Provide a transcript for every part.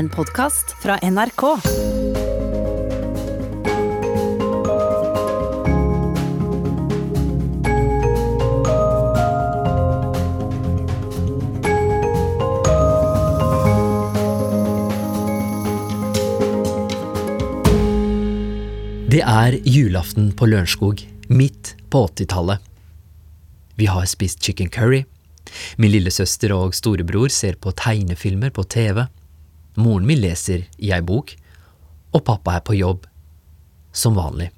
En podkast fra NRK. Det er julaften på Lørenskog, midt på 80-tallet. Vi har spist chicken curry. Min lillesøster og storebror ser på tegnefilmer på TV. Moren min leser i ei bok. Og pappa er på jobb. Som vanlig.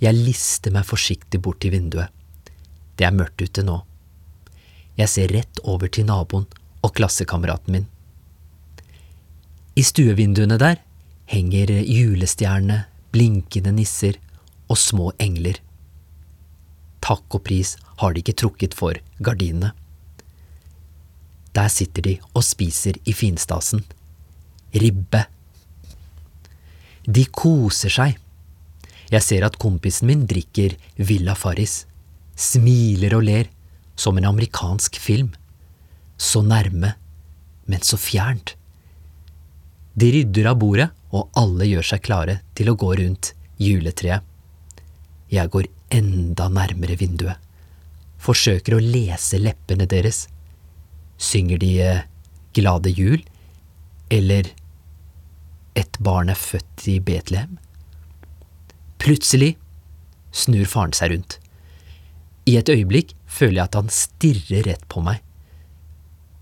Jeg lister meg forsiktig bort til vinduet. Det er mørkt ute nå. Jeg ser rett over til naboen og klassekameraten min. I stuevinduene der henger julestjernene, blinkende nisser og små engler. Takk og pris har de ikke trukket for gardinene. Der sitter de og spiser i finstasen. Ribbe. De koser seg. Jeg ser at kompisen min drikker Villa Farris, smiler og ler, som en amerikansk film. Så nærme, men så fjernt. De rydder av bordet, og alle gjør seg klare til å gå rundt juletreet. Jeg går enda nærmere vinduet, forsøker å lese leppene deres. Synger de eh, Glade jul, eller Et barn er født i Betlehem? Plutselig snur faren seg rundt. I et øyeblikk føler jeg at han stirrer rett på meg.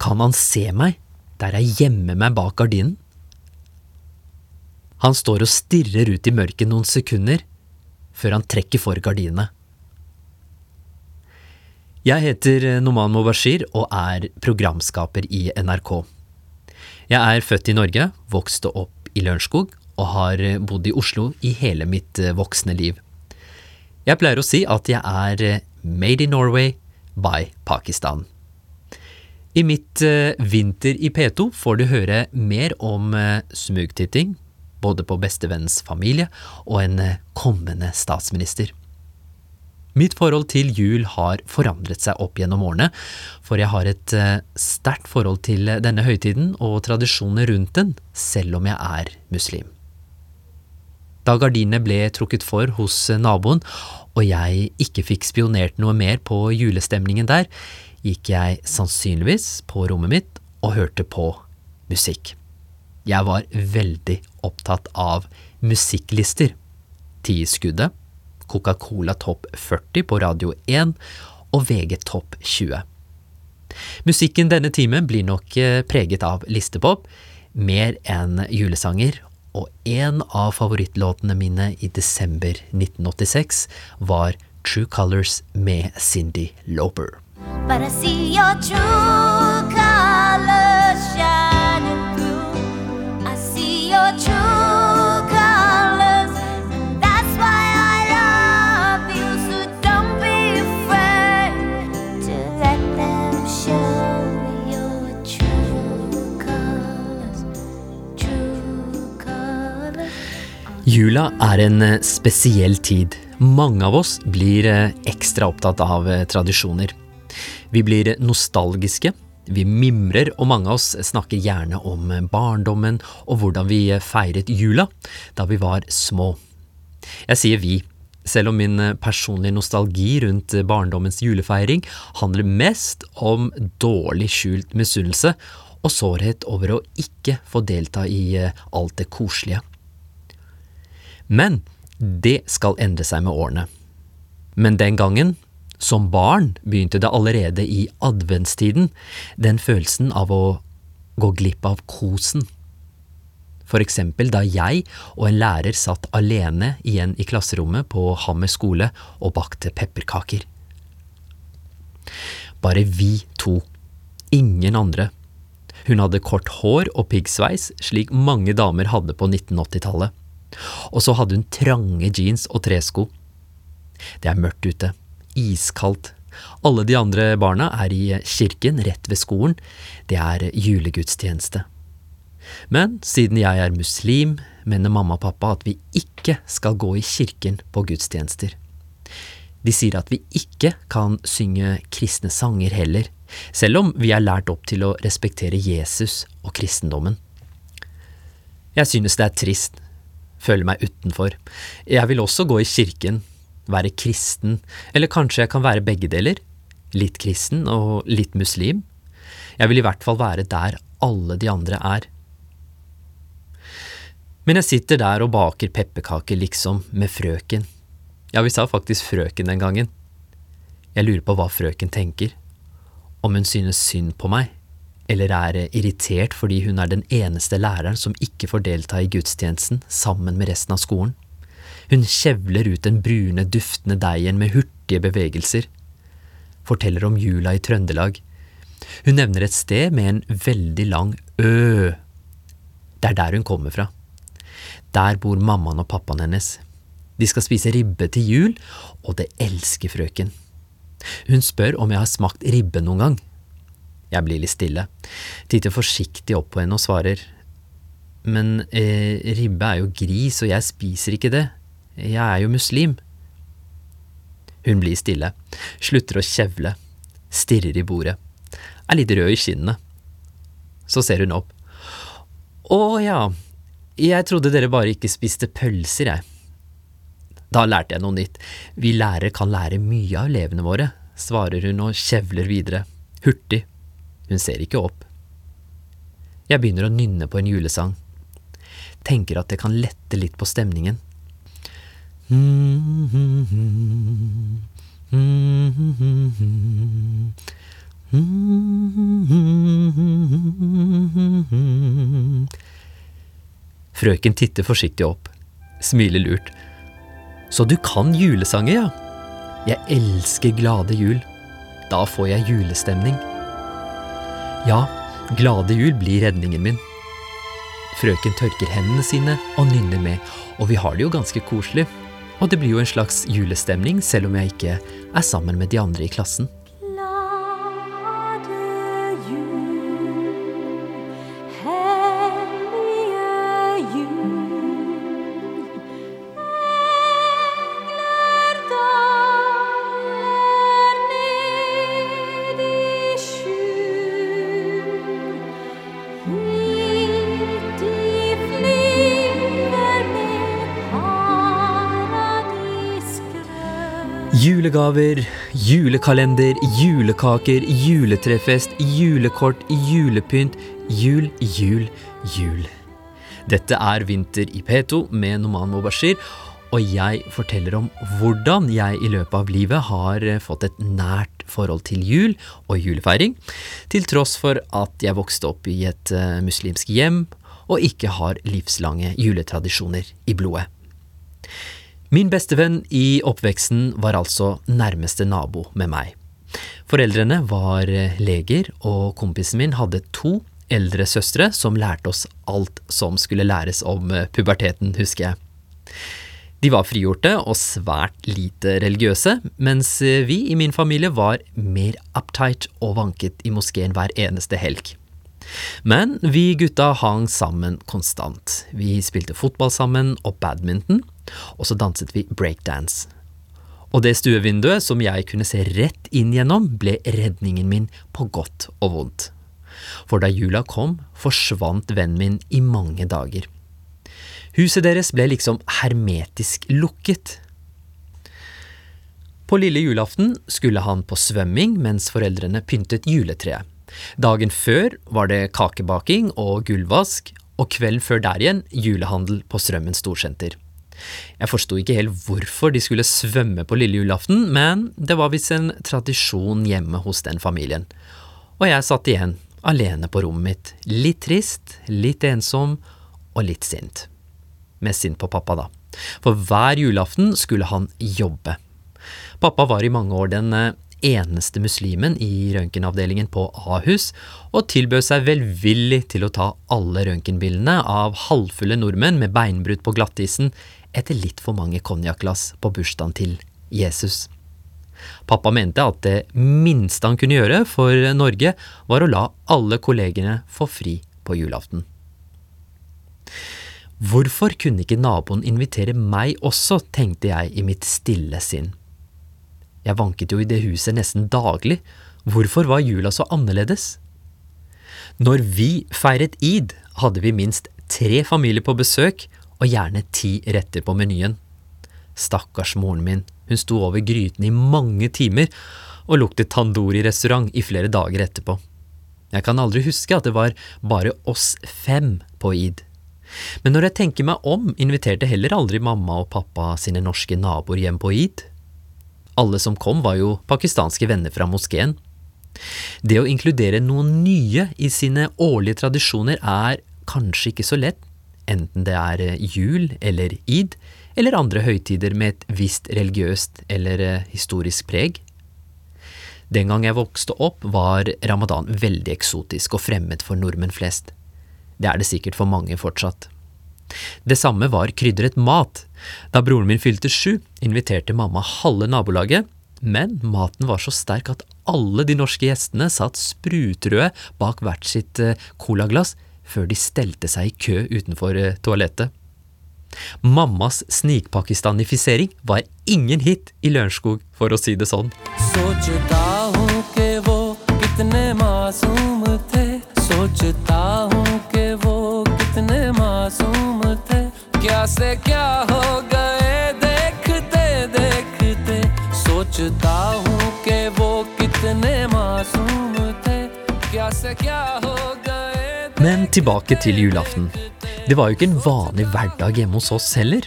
Kan han se meg der jeg gjemmer meg bak gardinen? Han står og stirrer ut i mørket noen sekunder, før han trekker for gardinene. Jeg heter Noman Mobashir og er programskaper i NRK. Jeg er født i Norge, vokste opp i Lørenskog og har bodd i Oslo i hele mitt voksne liv. Jeg pleier å si at jeg er made in Norway by Pakistan. I mitt Vinter i P2 får du høre mer om smugtitting, både på bestevennens familie og en kommende statsminister. Mitt forhold til jul har forandret seg opp gjennom årene, for jeg har et sterkt forhold til denne høytiden og tradisjonene rundt den, selv om jeg er muslim. Da gardinene ble trukket for hos naboen, og jeg ikke fikk spionert noe mer på julestemningen der, gikk jeg sannsynligvis på rommet mitt og hørte på musikk. Jeg var veldig opptatt av musikklister. Tiskuddet, Coca-Cola Topp 40 på Radio 1 og VG Topp 20. Musikken denne timen blir nok preget av listepop, mer enn julesanger, og en av favorittlåtene mine i desember 1986 var True Colors med Cindy Loper. But I see your true colors shining through. I see your true Jula er en eh, spesiell tid. Mange av oss blir eh, ekstra opptatt av eh, tradisjoner. Vi blir nostalgiske, vi mimrer, og mange av oss snakker gjerne om barndommen og hvordan vi feiret jula da vi var små. Jeg sier vi, selv om min personlige nostalgi rundt barndommens julefeiring handler mest om dårlig skjult misunnelse og sårhet over å ikke få delta i alt det koselige. Men det skal endre seg med årene. Men den gangen, som barn, begynte det allerede i adventstiden, den følelsen av å gå glipp av kosen. For eksempel da jeg og en lærer satt alene igjen i klasserommet på Hammer skole og bakte pepperkaker. Bare vi to. Ingen andre. Hun hadde kort hår og piggsveis, slik mange damer hadde på 1980-tallet. Og så hadde hun trange jeans og tresko. Det er mørkt ute. Iskaldt. Alle de andre barna er i kirken rett ved skolen. Det er julegudstjeneste. Men siden jeg er muslim, mener mamma og pappa at vi ikke skal gå i kirken på gudstjenester. De sier at vi ikke kan synge kristne sanger heller, selv om vi er lært opp til å respektere Jesus og kristendommen. Jeg synes det er trist, føler meg utenfor. Jeg vil også gå i kirken, være kristen, eller kanskje jeg kan være begge deler, litt kristen og litt muslim. Jeg vil i hvert fall være der alle de andre er. Men jeg sitter der og baker pepperkaker, liksom, med frøken. Ja, vi sa faktisk frøken den gangen. Jeg lurer på hva frøken tenker. Om hun synes synd på meg, eller er irritert fordi hun er den eneste læreren som ikke får delta i gudstjenesten sammen med resten av skolen. Hun kjevler ut den brune, duftende deigen med hurtige bevegelser. Forteller om jula i Trøndelag. Hun nevner et sted med en veldig lang ø. Det er der hun kommer fra. Der bor mammaen og pappaen hennes. De skal spise ribbe til jul, og det elsker frøken. Hun spør om jeg har smakt ribbe noen gang. Jeg blir litt stille, titter forsiktig opp på henne og svarer, men eh, ribbe er jo gris, og jeg spiser ikke det, jeg er jo muslim. Hun blir stille, slutter å kjevle, stirrer i bordet, er litt rød i kinnene. Så ser hun opp. Å ja, jeg trodde dere bare ikke spiste pølser, jeg. Da lærte jeg noe nytt. Vi lærere kan lære mye av elevene våre, svarer hun og kjevler videre, hurtig. Hun ser ikke opp. Jeg begynner å nynne på en julesang. Tenker at det kan lette litt på stemningen. Frøken titter forsiktig opp, smiler lurt. Så du kan julesanger, ja? Jeg elsker glade jul. Da får jeg julestemning. Ja, glade jul blir redningen min. Frøken tørker hendene sine og nynner med, og vi har det jo ganske koselig. Og det blir jo en slags julestemning, selv om jeg ikke er sammen med de andre i klassen. Julegaver, julekalender, julekaker, juletrefest, julekort, julepynt, jul, jul, jul. Dette er Vinter i P2 med Noman Mobashir, og jeg forteller om hvordan jeg i løpet av livet har eh, fått et nært forhold til jul og julefeiring, til tross for at jeg vokste opp i et eh, muslimsk hjem og ikke har livslange juletradisjoner i blodet. Min bestevenn i oppveksten var altså nærmeste nabo med meg. Foreldrene var eh, leger, og kompisen min hadde to eldre søstre som lærte oss alt som skulle læres om eh, puberteten, husker jeg. De var frigjorte og svært lite religiøse, mens eh, vi i min familie var mer uptight og vanket i moskeen hver eneste helg. Men vi gutta hang sammen konstant. Vi spilte fotball sammen og badminton, og så danset vi breakdance. Og det stuevinduet som jeg kunne se rett inn gjennom, ble redningen min på godt og vondt. For da jula kom, forsvant vennen min i mange dager. Huset deres ble liksom hermetisk lukket. På lille julaften skulle han på svømming mens foreldrene pyntet juletreet. Dagen før var det kakebaking og gullvask, og kvelden før der igjen julehandel på Strømmen storsenter. Jeg forsto ikke helt hvorfor de skulle svømme på lille julaften, men det var visst en tradisjon hjemme hos den familien. Og jeg satt igjen, alene på rommet mitt, litt trist, litt ensom og litt sint. Mest sint på pappa, da. For hver julaften skulle han jobbe. Pappa var i mange år den eh, eneste muslimen i røntgenavdelingen på Ahus, og tilbød seg velvillig til å ta alle røntgenbildene av halvfulle nordmenn med beinbrudd på glattisen etter litt for mange konjakkglass på bursdagen til Jesus. Pappa mente at det minste han kunne gjøre for Norge, var å la alle kollegene få fri på julaften. Hvorfor kunne ikke naboen invitere meg også, tenkte jeg i mitt stille sinn. Jeg vanket jo i det huset nesten daglig, hvorfor var jula så annerledes? Når vi feiret id, hadde vi minst tre familier på besøk og gjerne ti retter på menyen. Stakkars moren min, hun sto over gryten i mange timer og luktet tandoori-restaurant i flere dager etterpå. Jeg kan aldri huske at det var bare oss fem på id. Men når jeg tenker meg om, inviterte heller aldri mamma og pappa sine norske naboer hjem på id. Alle som kom var jo pakistanske venner fra moskeen. Det å inkludere noen nye i sine årlige tradisjoner er kanskje ikke så lett, enten det er eh, jul eller id, eller andre høytider med et visst religiøst eller eh, historisk preg. Den gang jeg vokste opp, var ramadan veldig eksotisk og fremmed for nordmenn flest. Det er det sikkert for mange fortsatt. Det samme var krydret mat. Da broren min fylte sju, inviterte mamma halve nabolaget, men maten var så sterk at alle de norske gjestene satt sprutrøde bak hvert sitt eh, colaglass før de stelte seg i kø utenfor eh, toalettet. Mammas snikpakistanifisering var ingen hit i Lørenskog, for å si det sånn. Sochta hun ke wo kitne masum the. Sochta hun ke wo kitne masum the. Kya se kya सोचता हूँ कि वो कितने मासूम थे क्या से क्या हो गए Men tilbake til julaften. Det var jo ikke en vanlig hverdag hjemme hos oss heller.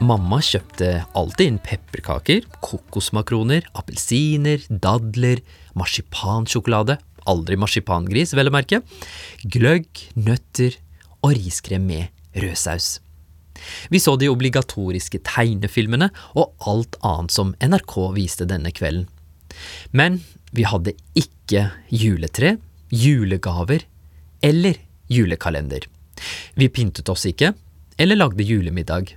Mamma kjøpte alltid inn pepperkaker, kokosmakroner, appelsiner, dadler, marsipansjokolade, aldri marsipangris, vel å merke, gløgg, nøtter og riskrem med rødsaus. Vi så de obligatoriske tegnefilmene og alt annet som NRK viste denne kvelden. Men vi hadde ikke juletre, julegaver eller julekalender. Vi pyntet oss ikke, eller lagde julemiddag.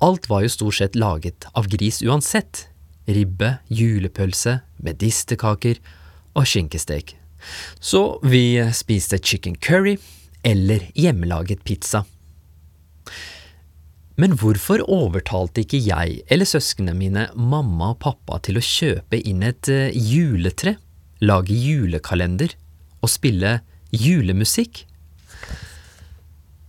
Alt var jo stort sett laget av gris uansett. Ribbe, julepølse, medisterkaker og skinkestek. Så vi spiste chicken curry eller hjemmelaget pizza. Men hvorfor overtalte ikke jeg eller søsknene mine mamma og pappa til å kjøpe inn et eh, juletre, lage julekalender og spille julemusikk?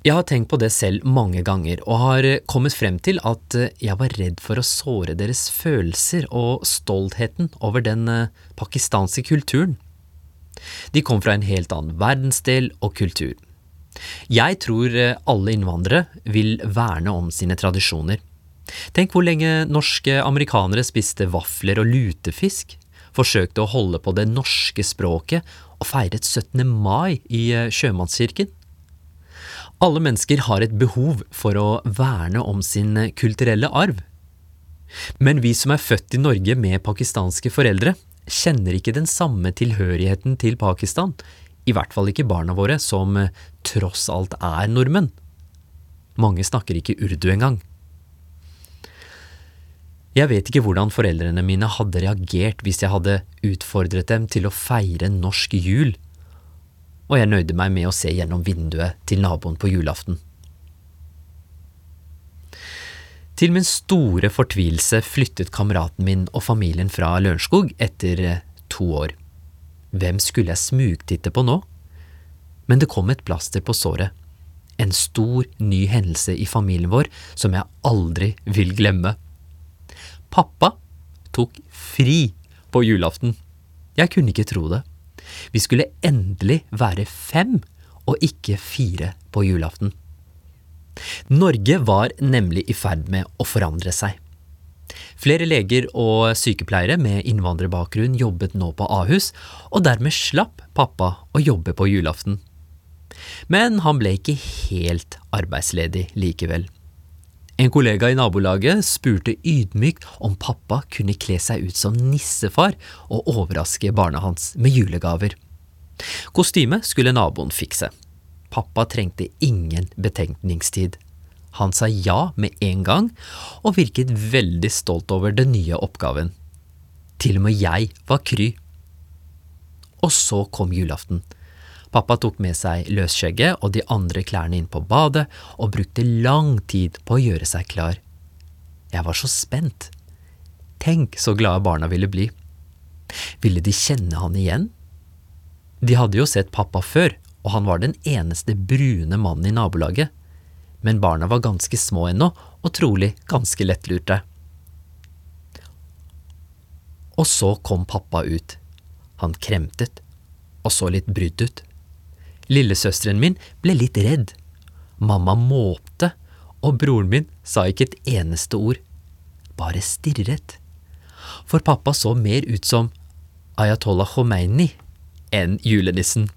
Jeg har tenkt på det selv mange ganger, og har eh, kommet frem til at eh, jeg var redd for å såre deres følelser og stoltheten over den pakistanske kulturen. De kom fra en helt annen verdensdel og kultur. Jeg tror eh, alle innvandrere vil verne om sine tradisjoner. Tenk hvor lenge norske amerikanere spiste vafler og lutefisk, forsøkte å holde på det norske språket og feiret 17. mai i eh, sjømannskirken. Alle mennesker har et behov for å verne om sin kulturelle arv. Men vi som er født i Norge med pakistanske foreldre, kjenner ikke den samme tilhørigheten til Pakistan, i hvert fall ikke barna våre, som eh, tross alt er nordmenn. Mange snakker ikke urdu engang. Jeg vet ikke hvordan foreldrene mine hadde reagert hvis jeg hadde utfordret dem til å feire norsk jul, og jeg nøyde meg med å se gjennom vinduet til naboen på julaften. Til min store fortvilelse flyttet kameraten min og familien fra Lørenskog etter eh, to år. Hvem skulle jeg smugtitte på nå? Men det kom et plaster på såret. En stor, ny hendelse i familien vår som jeg aldri vil glemme. Pappa tok fri på julaften. Jeg kunne ikke tro det. Vi skulle endelig være fem og ikke fire på julaften. Norge var nemlig i ferd med å forandre seg. Flere leger og sykepleiere med innvandrerbakgrunn jobbet nå på Ahus, og dermed slapp pappa å jobbe på julaften. Men han ble ikke helt arbeidsledig likevel. En kollega i nabolaget spurte ydmykt om pappa kunne kle seg ut som nissefar og overraske barna hans med julegaver. Kostyme skulle naboen fikse. Pappa trengte ingen betenkningstid. Han sa ja med en gang, og virket veldig stolt over den nye oppgaven. Til og med jeg var kry. Og så kom julaften. Pappa tok med seg løsskjegget og de andre klærne inn på badet, og brukte lang tid på å gjøre seg klar. Jeg var så spent. Tenk så glade barna ville bli. Ville de kjenne han igjen? De hadde jo sett pappa før, og han var den eneste brune mannen i nabolaget, men barna var ganske små ennå, og trolig ganske lettlurte. Og så kom pappa ut. Han kremtet, og så litt brydd ut. Lillesøsteren min ble litt redd. Mamma måpte, og broren min sa ikke et eneste ord, bare stirret. For pappa så mer ut som Ayatollah Khomeini enn julenissen.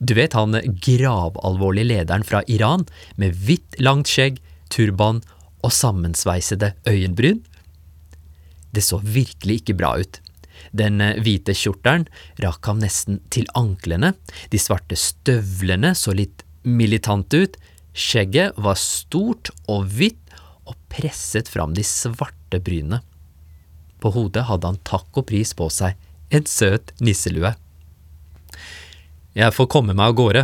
Du vet han gravalvorlige lederen fra Iran med hvitt, langt skjegg, turban og sammensveisede øyenbryn? Det så virkelig ikke bra ut. Den hvite kjortelen rakk ham nesten til anklene, de svarte støvlene så litt militante ut, skjegget var stort og hvitt og presset fram de svarte brynene. På hodet hadde han takk og pris på seg, en søt nisselue. Jeg får komme meg av gårde,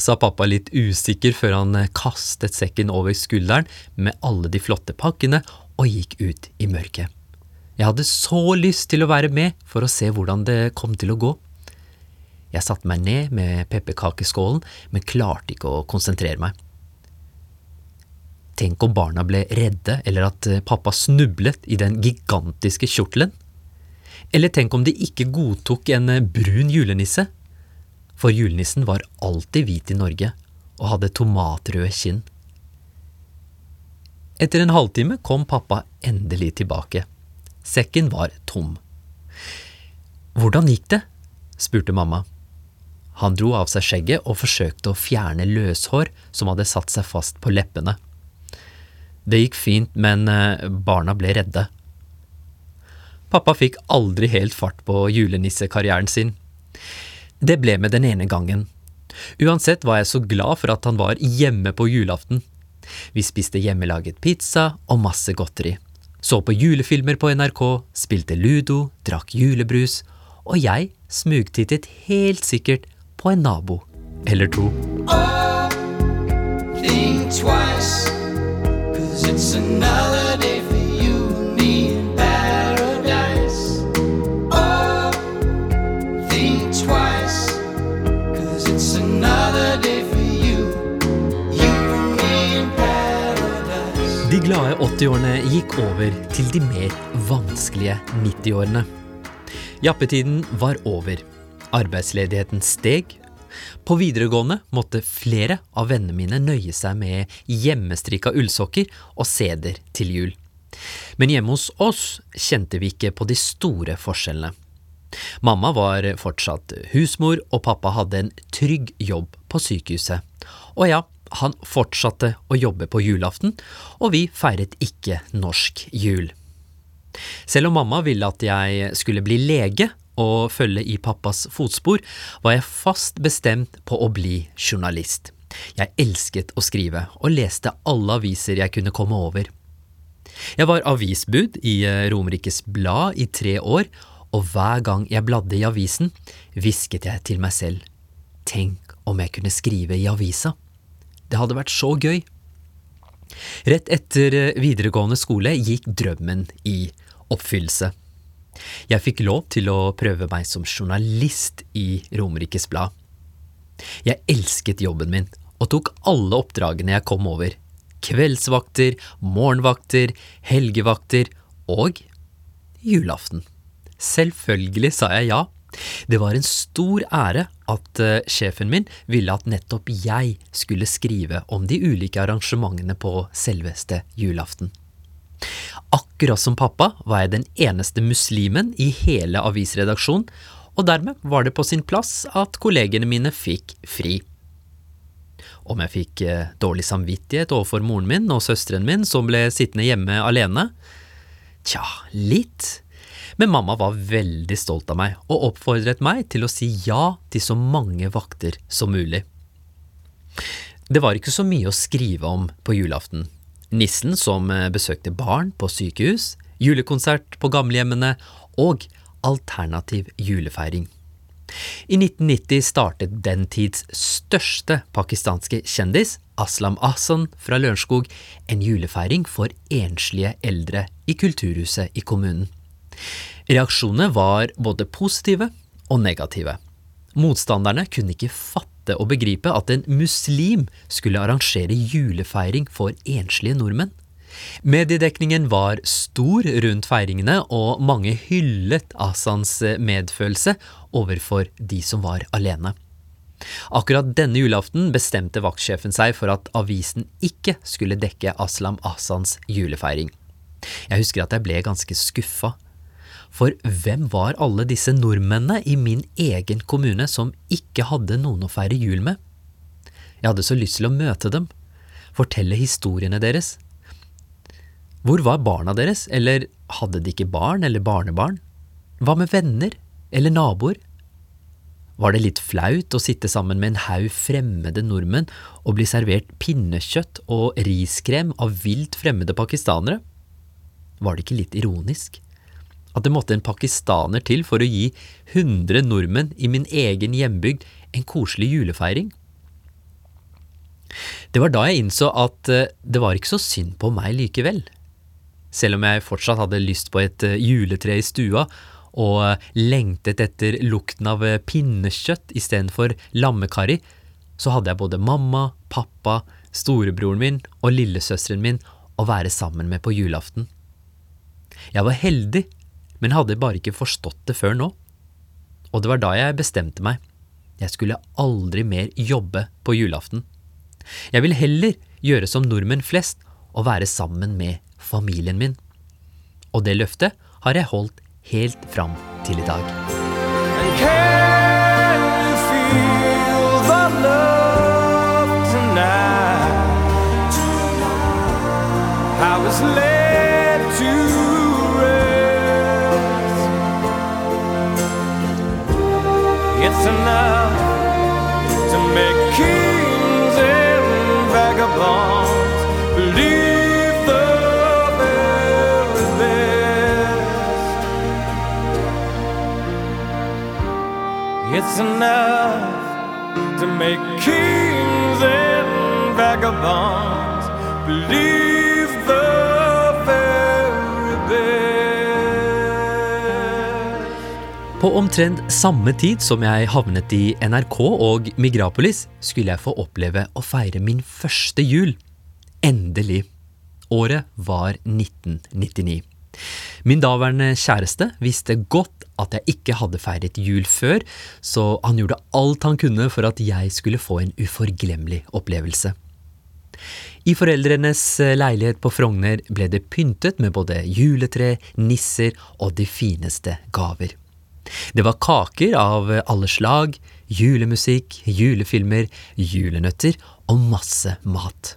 sa pappa litt usikker før han kastet sekken over skulderen med alle de flotte pakkene og gikk ut i mørket. Jeg hadde så lyst til å være med for å se hvordan det kom til å gå. Jeg satte meg ned med pepperkakeskålen, men klarte ikke å konsentrere meg. Tenk om barna ble redde, eller at pappa snublet i den gigantiske kjortelen? Eller tenk om de ikke godtok en brun julenisse? For julenissen var alltid hvit i Norge, og hadde tomatrøde kinn. Etter en halvtime kom pappa endelig tilbake. Sekken var tom. Hvordan gikk det? spurte mamma. Han dro av seg skjegget og forsøkte å fjerne løshår som hadde satt seg fast på leppene. Det gikk fint, men eh, barna ble redde. Pappa fikk aldri helt fart på julenissekarrieren sin. Det ble med den ene gangen. Uansett var jeg så glad for at han var hjemme på julaften. Vi spiste hjemmelaget pizza og masse godteri. Så på julefilmer på NRK, spilte ludo, drakk julebrus, og jeg smugtittet helt sikkert på en nabo eller to. think twice. Cause it's another 80-årene gikk over til de mer vanskelige 90-årene. Jappetiden var over. Arbeidsledigheten steg. På videregående måtte flere av vennene mine nøye seg med hjemmestrikka ullsokker og seder til jul. Men hjemme hos oss kjente vi ikke på de store forskjellene. Mamma var fortsatt husmor, og pappa hadde en trygg jobb på sykehuset. Og ja, han fortsatte å jobbe på julaften, og vi feiret ikke norsk jul. Selv om mamma ville at jeg skulle bli lege og følge i pappas fotspor, var jeg fast bestemt på å bli journalist. Jeg elsket å skrive, og leste alle aviser jeg kunne komme over. Jeg var avisbud i eh, Romerikes Blad i tre år, og hver gang jeg bladde i avisen, hvisket jeg til meg selv, tenk om jeg kunne skrive i avisa. Det hadde vært så gøy. Rett etter eh, videregående skole gikk drømmen i oppfyllelse. Jeg fikk lov til å prøve meg som journalist i Romerikes Blad. Jeg elsket jobben min og tok alle oppdragene jeg kom over. Kveldsvakter, morgenvakter, helgevakter og julaften. Selvfølgelig sa jeg ja. Det var en stor ære at eh, sjefen min ville at nettopp jeg skulle skrive om de ulike arrangementene på selveste julaften. Akkurat som pappa var jeg den eneste muslimen i hele avisredaksjonen, og dermed var det på sin plass at kollegene mine fikk fri. Om jeg fikk eh, dårlig samvittighet overfor moren min og søsteren min som ble sittende hjemme alene? Tja, litt. Men mamma var veldig stolt av meg og oppfordret meg til å si ja til så mange vakter som mulig. Det var ikke så mye å skrive om på julaften. Nissen som eh, besøkte barn på sykehus, julekonsert på gamlehjemmene og alternativ julefeiring. I 1990 startet den tids største pakistanske kjendis, Aslam Ahsan fra Lørenskog, en julefeiring for enslige eldre i kulturhuset i kommunen. Reaksjonene var både positive og negative. Motstanderne kunne ikke fatte og begripe at en muslim skulle arrangere julefeiring for enslige nordmenn. Mediedekningen var stor rundt feiringene, og mange hyllet Asans medfølelse overfor de som var alene. Akkurat denne julaften bestemte vaktsjefen seg for at avisen ikke skulle dekke Aslam Asans julefeiring. Jeg husker at jeg ble ganske skuffa. For hvem var alle disse nordmennene i min egen kommune som ikke hadde noen å feire jul med? Jeg hadde så lyst til å møte dem, fortelle historiene deres. Hvor var barna deres, eller hadde de ikke barn eller barnebarn? Hva med venner eller naboer? Var det litt flaut å sitte sammen med en haug fremmede nordmenn og bli servert pinnekjøtt og riskrem av vilt fremmede pakistanere? Var det ikke litt ironisk? At det måtte en pakistaner til for å gi 100 nordmenn i min egen hjembygd en koselig julefeiring? Det var da jeg innså at eh, det var ikke så synd på meg likevel. Selv om jeg fortsatt hadde lyst på et eh, juletre i stua og eh, lengtet etter lukten av pinnekjøtt istedenfor lammekarri, så hadde jeg både mamma, pappa, storebroren min og lillesøsteren min å være sammen med på julaften. Jeg var heldig, men hadde bare ikke forstått det før nå. Og det var da jeg bestemte meg. Jeg skulle aldri mer jobbe på julaften. Jeg vil heller gjøre som nordmenn flest og være sammen med familien min. Og det løftet har jeg holdt helt fram til i dag. Can you feel the love tonight? I was led to It's enough to make kings and vagabonds believe the very best. It's enough to make kings and vagabonds believe På omtrent samme tid som jeg havnet i NRK og Migrapolis, skulle jeg få oppleve å feire min første jul. Endelig. Året var 1999. Min daværende kjæreste visste godt at jeg ikke hadde feiret jul før, så han gjorde alt han kunne for at jeg skulle få en uforglemmelig opplevelse. I foreldrenes leilighet på Frogner ble det pyntet med både juletre, nisser og de fineste gaver. Det var kaker av alle slag, julemusikk, julefilmer, julenøtter og masse mat.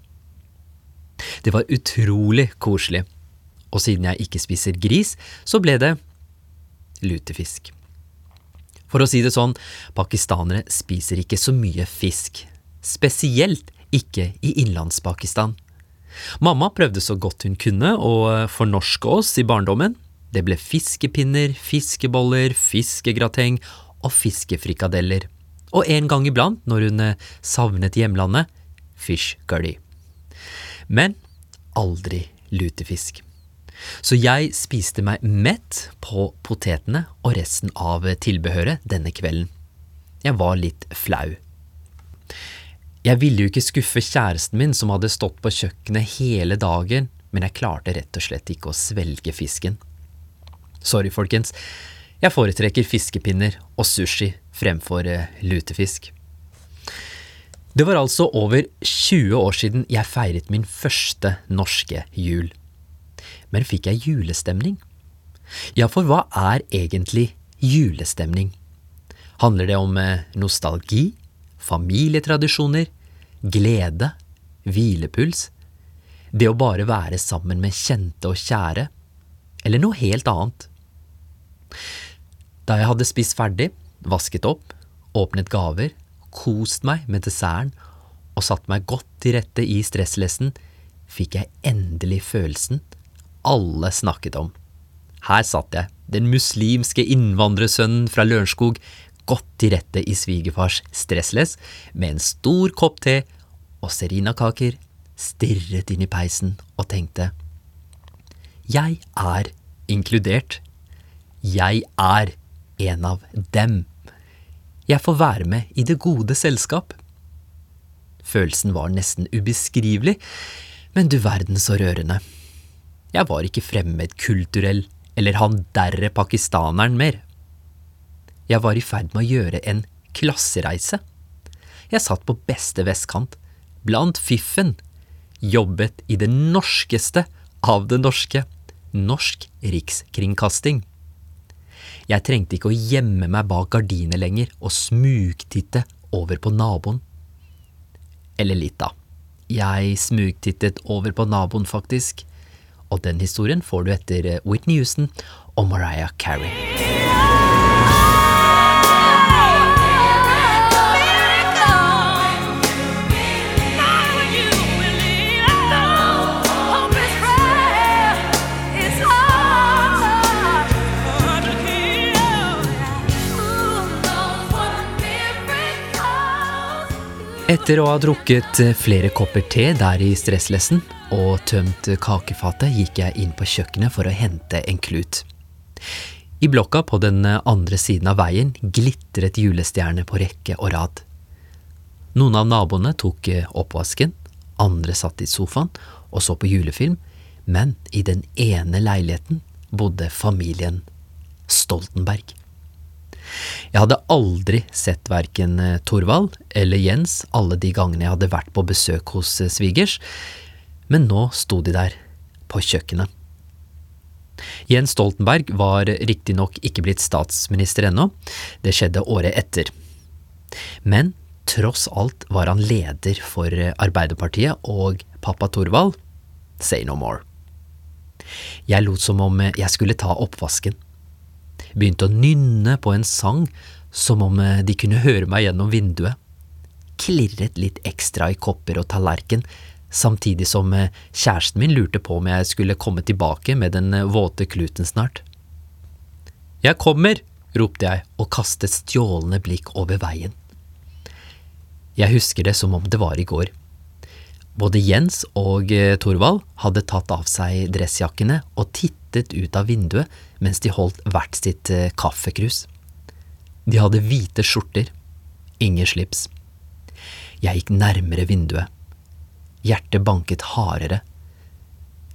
Det var utrolig koselig, og siden jeg ikke spiser gris, så ble det lutefisk. For å si det sånn, pakistanere spiser ikke så mye fisk, spesielt ikke i Innlandspakistan. Mamma prøvde så godt hun kunne å fornorske oss i barndommen. Det ble fiskepinner, fiskeboller, fiskegrateng og fiskefrikadeller. Og en gang iblant, når hun eh, savnet hjemlandet, fish curry. Men aldri lutefisk. Så jeg spiste meg mett på potetene og resten av tilbehøret denne kvelden. Jeg var litt flau. Jeg ville jo ikke skuffe kjæresten min som hadde stått på kjøkkenet hele dagen, men jeg klarte rett og slett ikke å svelge fisken. Sorry, folkens. Jeg foretrekker fiskepinner og sushi fremfor eh, lutefisk. Det var altså over 20 år siden jeg feiret min første norske jul. Men fikk jeg julestemning? Ja, for hva er egentlig julestemning? Handler det om eh, nostalgi, familietradisjoner, glede, hvilepuls, det å bare være sammen med kjente og kjære, eller noe helt annet? Da jeg hadde spist ferdig, vasket opp, åpnet gaver, kost meg med desserten og satt meg godt til rette i stresslessen, fikk jeg endelig følelsen alle snakket om. Her satt jeg, den muslimske innvandrersønnen fra Lørenskog, godt til rette i svigerfars stressless, med en stor kopp te og serinakaker, stirret inn i peisen og tenkte Jeg er inkludert. Jeg er en av dem. Jeg får være med i det gode selskap. Følelsen var nesten ubeskrivelig, men du verden så rørende. Jeg var ikke fremmed kulturell eller han derre pakistaneren mer. Jeg var i ferd med å gjøre en klassereise. Jeg satt på beste vestkant, blant fiffen, jobbet i det norskeste av det norske, Norsk Rikskringkasting. Jeg trengte ikke å gjemme meg bak gardinet lenger og smugtitte over på naboen. Eller litt, da. Jeg smugtittet over på naboen, faktisk. Og den historien får du etter eh, Whitney Houston og Mariah Carey. Etter å ha drukket eh, flere kopper te der i stresslessen og tømt kakefatet, gikk jeg inn på kjøkkenet for å hente en klut. I blokka på den andre siden av veien glitret julestjerner på rekke og rad. Noen av naboene tok eh, oppvasken, andre satt i sofaen og så på julefilm, men i den ene leiligheten bodde familien Stoltenberg. Jeg hadde aldri sett verken eh, Torvald eller Jens alle de gangene jeg hadde vært på besøk hos eh, svigers, men nå sto de der, på kjøkkenet. Jens Stoltenberg var riktignok ikke blitt statsminister ennå, det skjedde året etter. Men tross alt var han leder for eh, Arbeiderpartiet og pappa Torvald, say no more. Jeg lot som om jeg skulle ta oppvasken begynte å nynne på en sang som om eh, de kunne høre meg gjennom vinduet. Klirret litt ekstra i kopper og tallerken, samtidig som eh, kjæresten min lurte på om jeg skulle komme tilbake med den eh, våte kluten snart. Jeg kommer, ropte jeg og kastet stjålne blikk over veien. Jeg husker det som om det var i går. Både Jens og Thorvald hadde tatt av seg dressjakkene og tittet ut av vinduet mens de holdt hvert sitt kaffekrus. De hadde hvite skjorter, ingen slips. Jeg gikk nærmere vinduet. Hjertet banket hardere.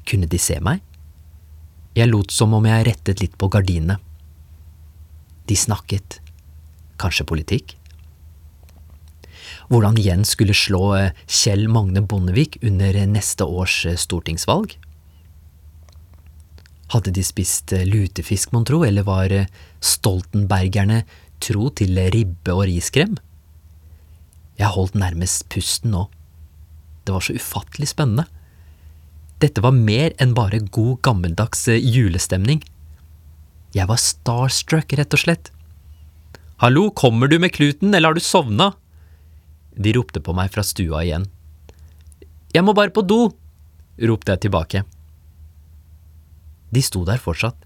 Kunne de se meg? Jeg lot som om jeg rettet litt på gardinene. De snakket. Kanskje politikk? Hvordan Jens skulle slå Kjell Magne Bondevik under neste års stortingsvalg? Hadde de spist lutefisk, mon tro, eller var stoltenbergerne tro til ribbe og riskrem? Jeg holdt nærmest pusten nå. Det var så ufattelig spennende. Dette var mer enn bare god, gammeldags julestemning. Jeg var starstruck, rett og slett. Hallo, kommer du med kluten, eller har du sovna? De ropte på meg fra stua igjen. Jeg må bare på do, ropte jeg tilbake. De sto der fortsatt.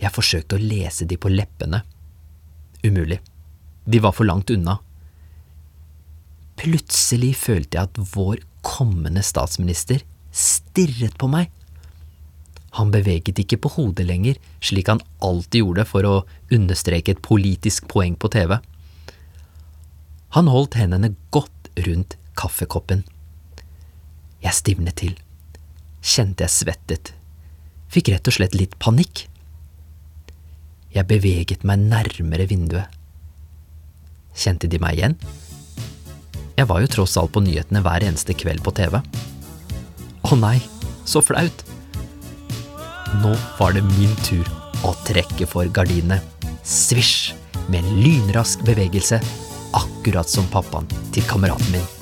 Jeg forsøkte å lese de på leppene. Umulig. De var for langt unna. Plutselig følte jeg at vår kommende statsminister stirret på meg. Han beveget ikke på hodet lenger, slik han alltid gjorde for å understreke et politisk poeng på TV. Han holdt hendene godt rundt kaffekoppen. Jeg stivnet til, kjente jeg svettet, fikk rett og slett litt panikk. Jeg beveget meg nærmere vinduet. Kjente de meg igjen? Jeg var jo tross alt på nyhetene hver eneste kveld på TV. Å nei, så flaut! Nå var det min tur å trekke for gardinene. Svisj! Med en lynrask bevegelse, akkurat som pappaen til kameraten min.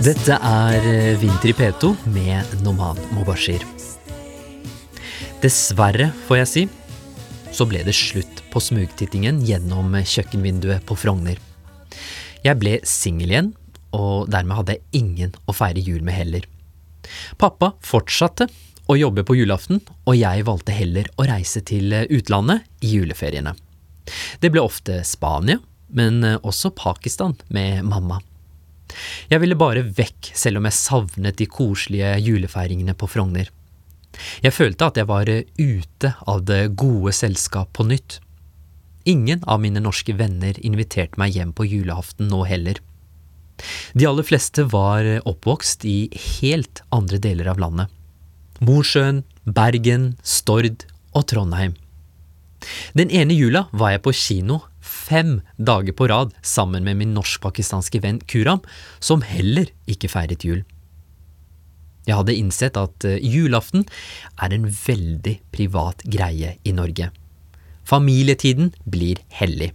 Dette er eh, Vinter i P2 med Noman Mobashir. Dessverre, får jeg si, så ble det slutt på smugtittingen gjennom kjøkkenvinduet på Frogner. Jeg ble singel igjen, og dermed hadde jeg ingen å feire jul med heller. Pappa fortsatte å jobbe på julaften, og jeg valgte heller å reise til eh, utlandet i juleferiene. Det ble ofte Spania, men eh, også Pakistan med mamma. Jeg ville bare vekk, selv om jeg savnet de koselige julefeiringene på Frogner. Jeg følte at jeg var eh, ute av det gode selskap på nytt. Ingen av mine norske venner inviterte meg hjem på julaften nå heller. De aller fleste var eh, oppvokst i helt andre deler av landet. Mosjøen, Bergen, Stord og Trondheim. Den ene jula var jeg på kino fem dager på rad sammen med min norsk-pakistanske venn Kuram, som heller ikke feiret jul. Jeg hadde innsett at eh, julaften er en veldig privat greie i Norge. Familietiden blir hellig.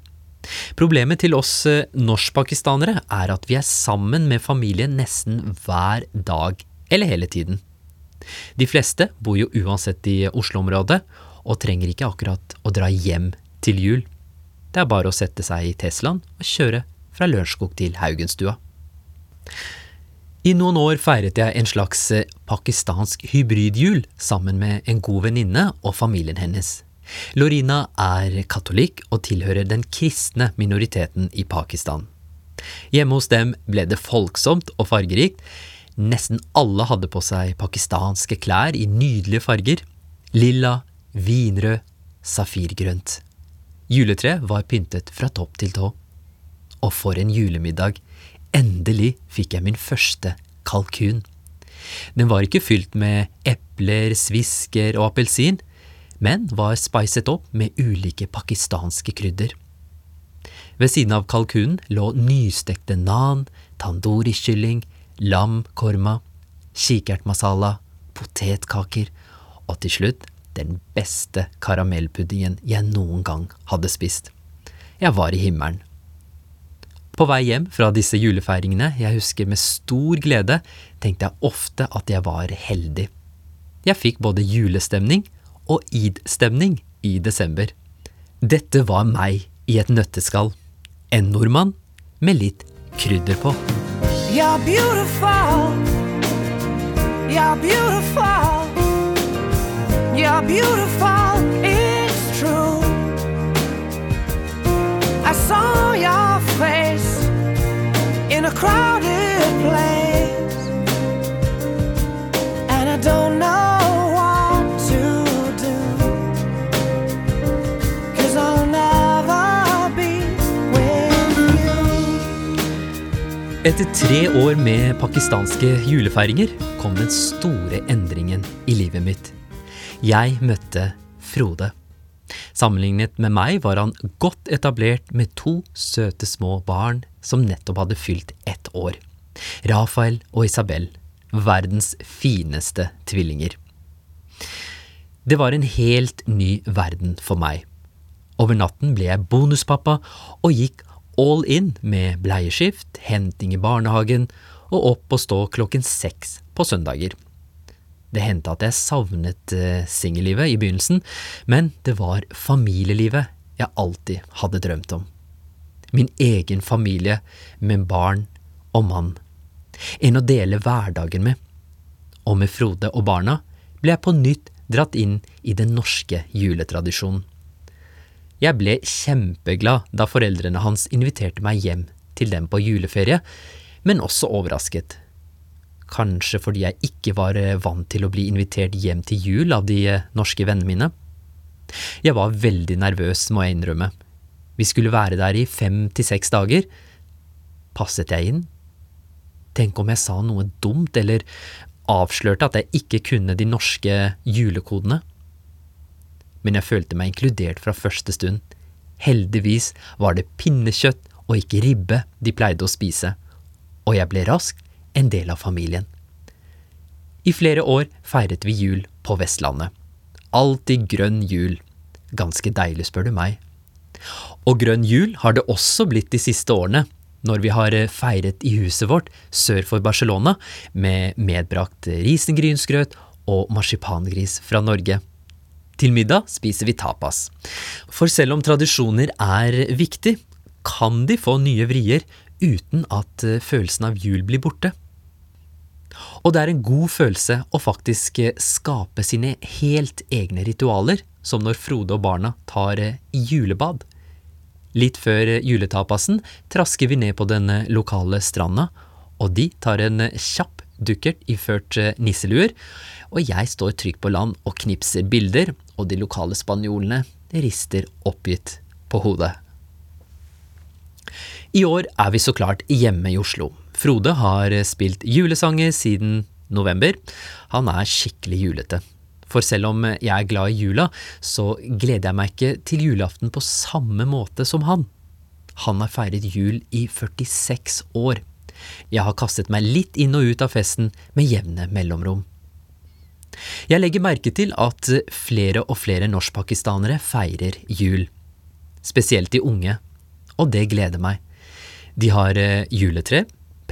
Problemet til oss eh, norsk-pakistanere er at vi er sammen med familien nesten hver dag, eller hele tiden. De fleste bor jo uansett i Oslo-området, og trenger ikke akkurat å dra hjem til jul. Det er bare å sette seg i Teslaen og kjøre fra Lørenskog til Haugenstua. I noen år feiret jeg en slags eh, pakistansk hybridjul sammen med en god venninne og familien hennes. Lorina er katolikk og tilhører den kristne minoriteten i Pakistan. Hjemme hos dem ble det folksomt og fargerikt. Nesten alle hadde på seg pakistanske klær i nydelige farger. Lilla, vinrød, safirgrønt. Juletreet var pyntet fra topp til tå. Og for en julemiddag! Endelig fikk jeg min første kalkun. Den var ikke fylt med epler, svisker og appelsin, men var spicet opp med ulike pakistanske krydder. Ved siden av kalkunen lå nystekte nan, tandoori-kylling, lam korma, kikertmasala, potetkaker og til slutt den beste karamellpuddingen jeg noen gang hadde spist. Jeg var i himmelen. På vei hjem fra disse julefeiringene jeg husker med stor glede, tenkte jeg ofte at jeg var heldig. Jeg fikk både julestemning og id-stemning i desember. Dette var meg i et nøtteskall. En nordmann med litt krydder på. You're beautiful. You're beautiful. You're beautiful. It's true. I saw your face in a crowded place. And I don't know what to do. Cause I'll never be with you. Etter tre år med pakistanske julefeiringer kom den store endringen i livet mitt. Jeg møtte Frode. Sammenlignet med meg var han godt etablert med to søte små barn som nettopp hadde fylt ett år. Rafael og Isabel, verdens fineste tvillinger. Det var en helt ny verden for meg. Over natten ble jeg bonuspappa og gikk all in med bleieskift, henting i barnehagen og opp og stå klokken seks på søndager. Det hendte at jeg savnet eh, singellivet i begynnelsen, men det var familielivet jeg alltid hadde drømt om. Min egen familie med barn og mann. En å dele hverdagen med. Og med Frode og barna ble jeg på nytt dratt inn i den norske juletradisjonen. Jeg ble kjempeglad da foreldrene hans inviterte meg hjem til dem på juleferie, men også overrasket. Kanskje fordi jeg ikke var eh, vant til å bli invitert hjem til jul av de eh, norske vennene mine. Jeg var veldig nervøs, må jeg innrømme. Vi skulle være der i fem til seks dager. Passet jeg inn? Tenk om jeg sa noe dumt, eller avslørte at jeg ikke kunne de norske julekodene? Men jeg følte meg inkludert fra første stund. Heldigvis var det pinnekjøtt og ikke ribbe de pleide å spise, og jeg ble raskt en del av familien. I flere år feiret vi jul på Vestlandet. Alltid grønn jul. Ganske deilig, spør du meg. Og grønn jul har det også blitt de siste årene, når vi har eh, feiret i huset vårt sør for Barcelona med medbrakt risengrynsgrøt og marsipangris fra Norge. Til middag spiser vi tapas. For selv om tradisjoner er viktig, kan de få nye vrier uten at eh, følelsen av jul blir borte. Og det er en god følelse å faktisk eh, skape sine helt egne ritualer, som når Frode og barna tar eh, julebad. Litt før eh, juletapasen trasker vi ned på den lokale stranda, og de tar en kjapp dukkert iført nisseluer, og jeg står trygt på land og knipser bilder, og de lokale spanjolene rister oppgitt på hodet. I år er vi så klart hjemme i Oslo. Frode har spilt julesanger siden november. Han er skikkelig julete. For selv om jeg er glad i jula, så gleder jeg meg ikke til julaften på samme måte som han. Han har feiret jul i 46 år. Jeg har kastet meg litt inn og ut av festen med jevne mellomrom. Jeg legger merke til at flere og flere norskpakistanere feirer jul. Spesielt de unge. Og det gleder meg. De har eh, juletre,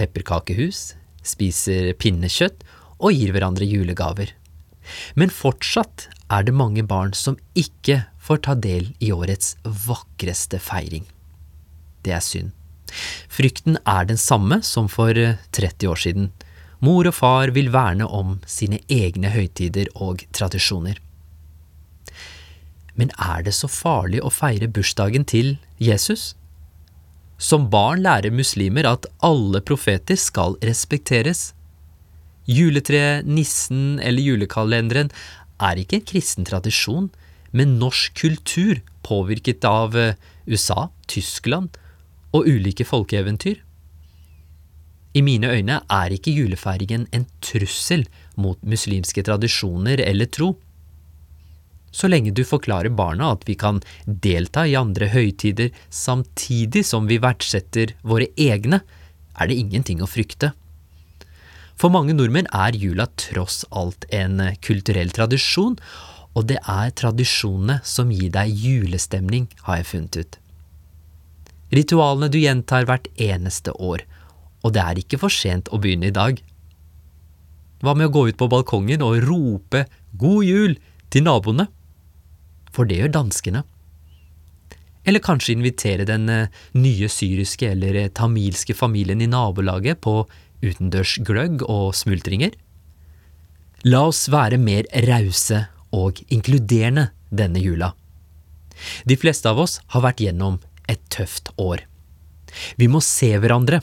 pepperkakehus, spiser pinnekjøtt og gir hverandre julegaver. Men fortsatt er det mange barn som ikke får ta del i årets vakreste feiring. Det er synd. Frykten er den samme som for eh, 30 år siden. Mor og far vil verne om sine egne høytider og tradisjoner. Men er det så farlig å feire bursdagen til Jesus? Som barn lærer muslimer at alle profeter skal respekteres. Juletreet, nissen eller julekalenderen er ikke en kristen tradisjon, men norsk kultur påvirket av eh, USA, Tyskland og ulike folkeeventyr. I mine øyne er ikke julefeiringen en trussel mot muslimske tradisjoner eller tro. Så lenge du forklarer barna at vi kan delta i andre høytider samtidig som vi verdsetter våre egne, er det ingenting å frykte. For mange nordmenn er jula tross alt en kulturell tradisjon, og det er tradisjonene som gir deg julestemning, har jeg funnet ut. Ritualene du gjentar hvert eneste år, og det er ikke for sent å begynne i dag. Hva med å gå ut på balkongen og rope God jul til naboene? For det gjør danskene. Eller kanskje invitere den eh, nye syriske eller eh, tamilske familien i nabolaget på utendørs gløgg og smultringer? La oss være mer rause og inkluderende denne jula. De fleste av oss har vært gjennom et tøft år. Vi må se hverandre,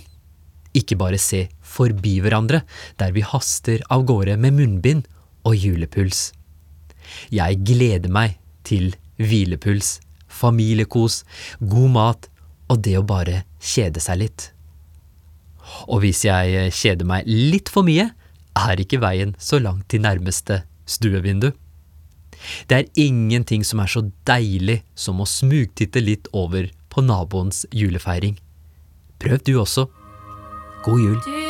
ikke bare se forbi hverandre der vi haster av gårde med munnbind og julepuls. Jeg gleder meg til hvilepuls, familiekos, god mat og det å bare kjede seg litt. Og hvis jeg kjeder meg litt for mye, er ikke veien så langt til nærmeste stuevindu. Det er ingenting som er så deilig som å smugtitte litt over på naboens julefeiring. Prøv du også. God jul.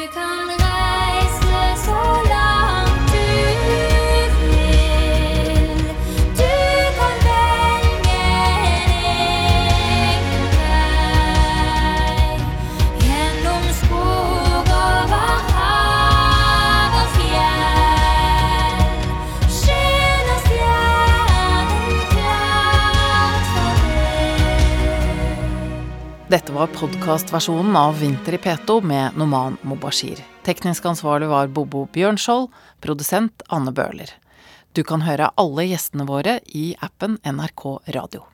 Dette var podkastversjonen av Vinter i P2 med Noman Mobashir. Teknisk ansvarlig var Bobo Bjørnskjold, produsent Anne Bøhler. Du kan høre alle gjestene våre i appen NRK Radio.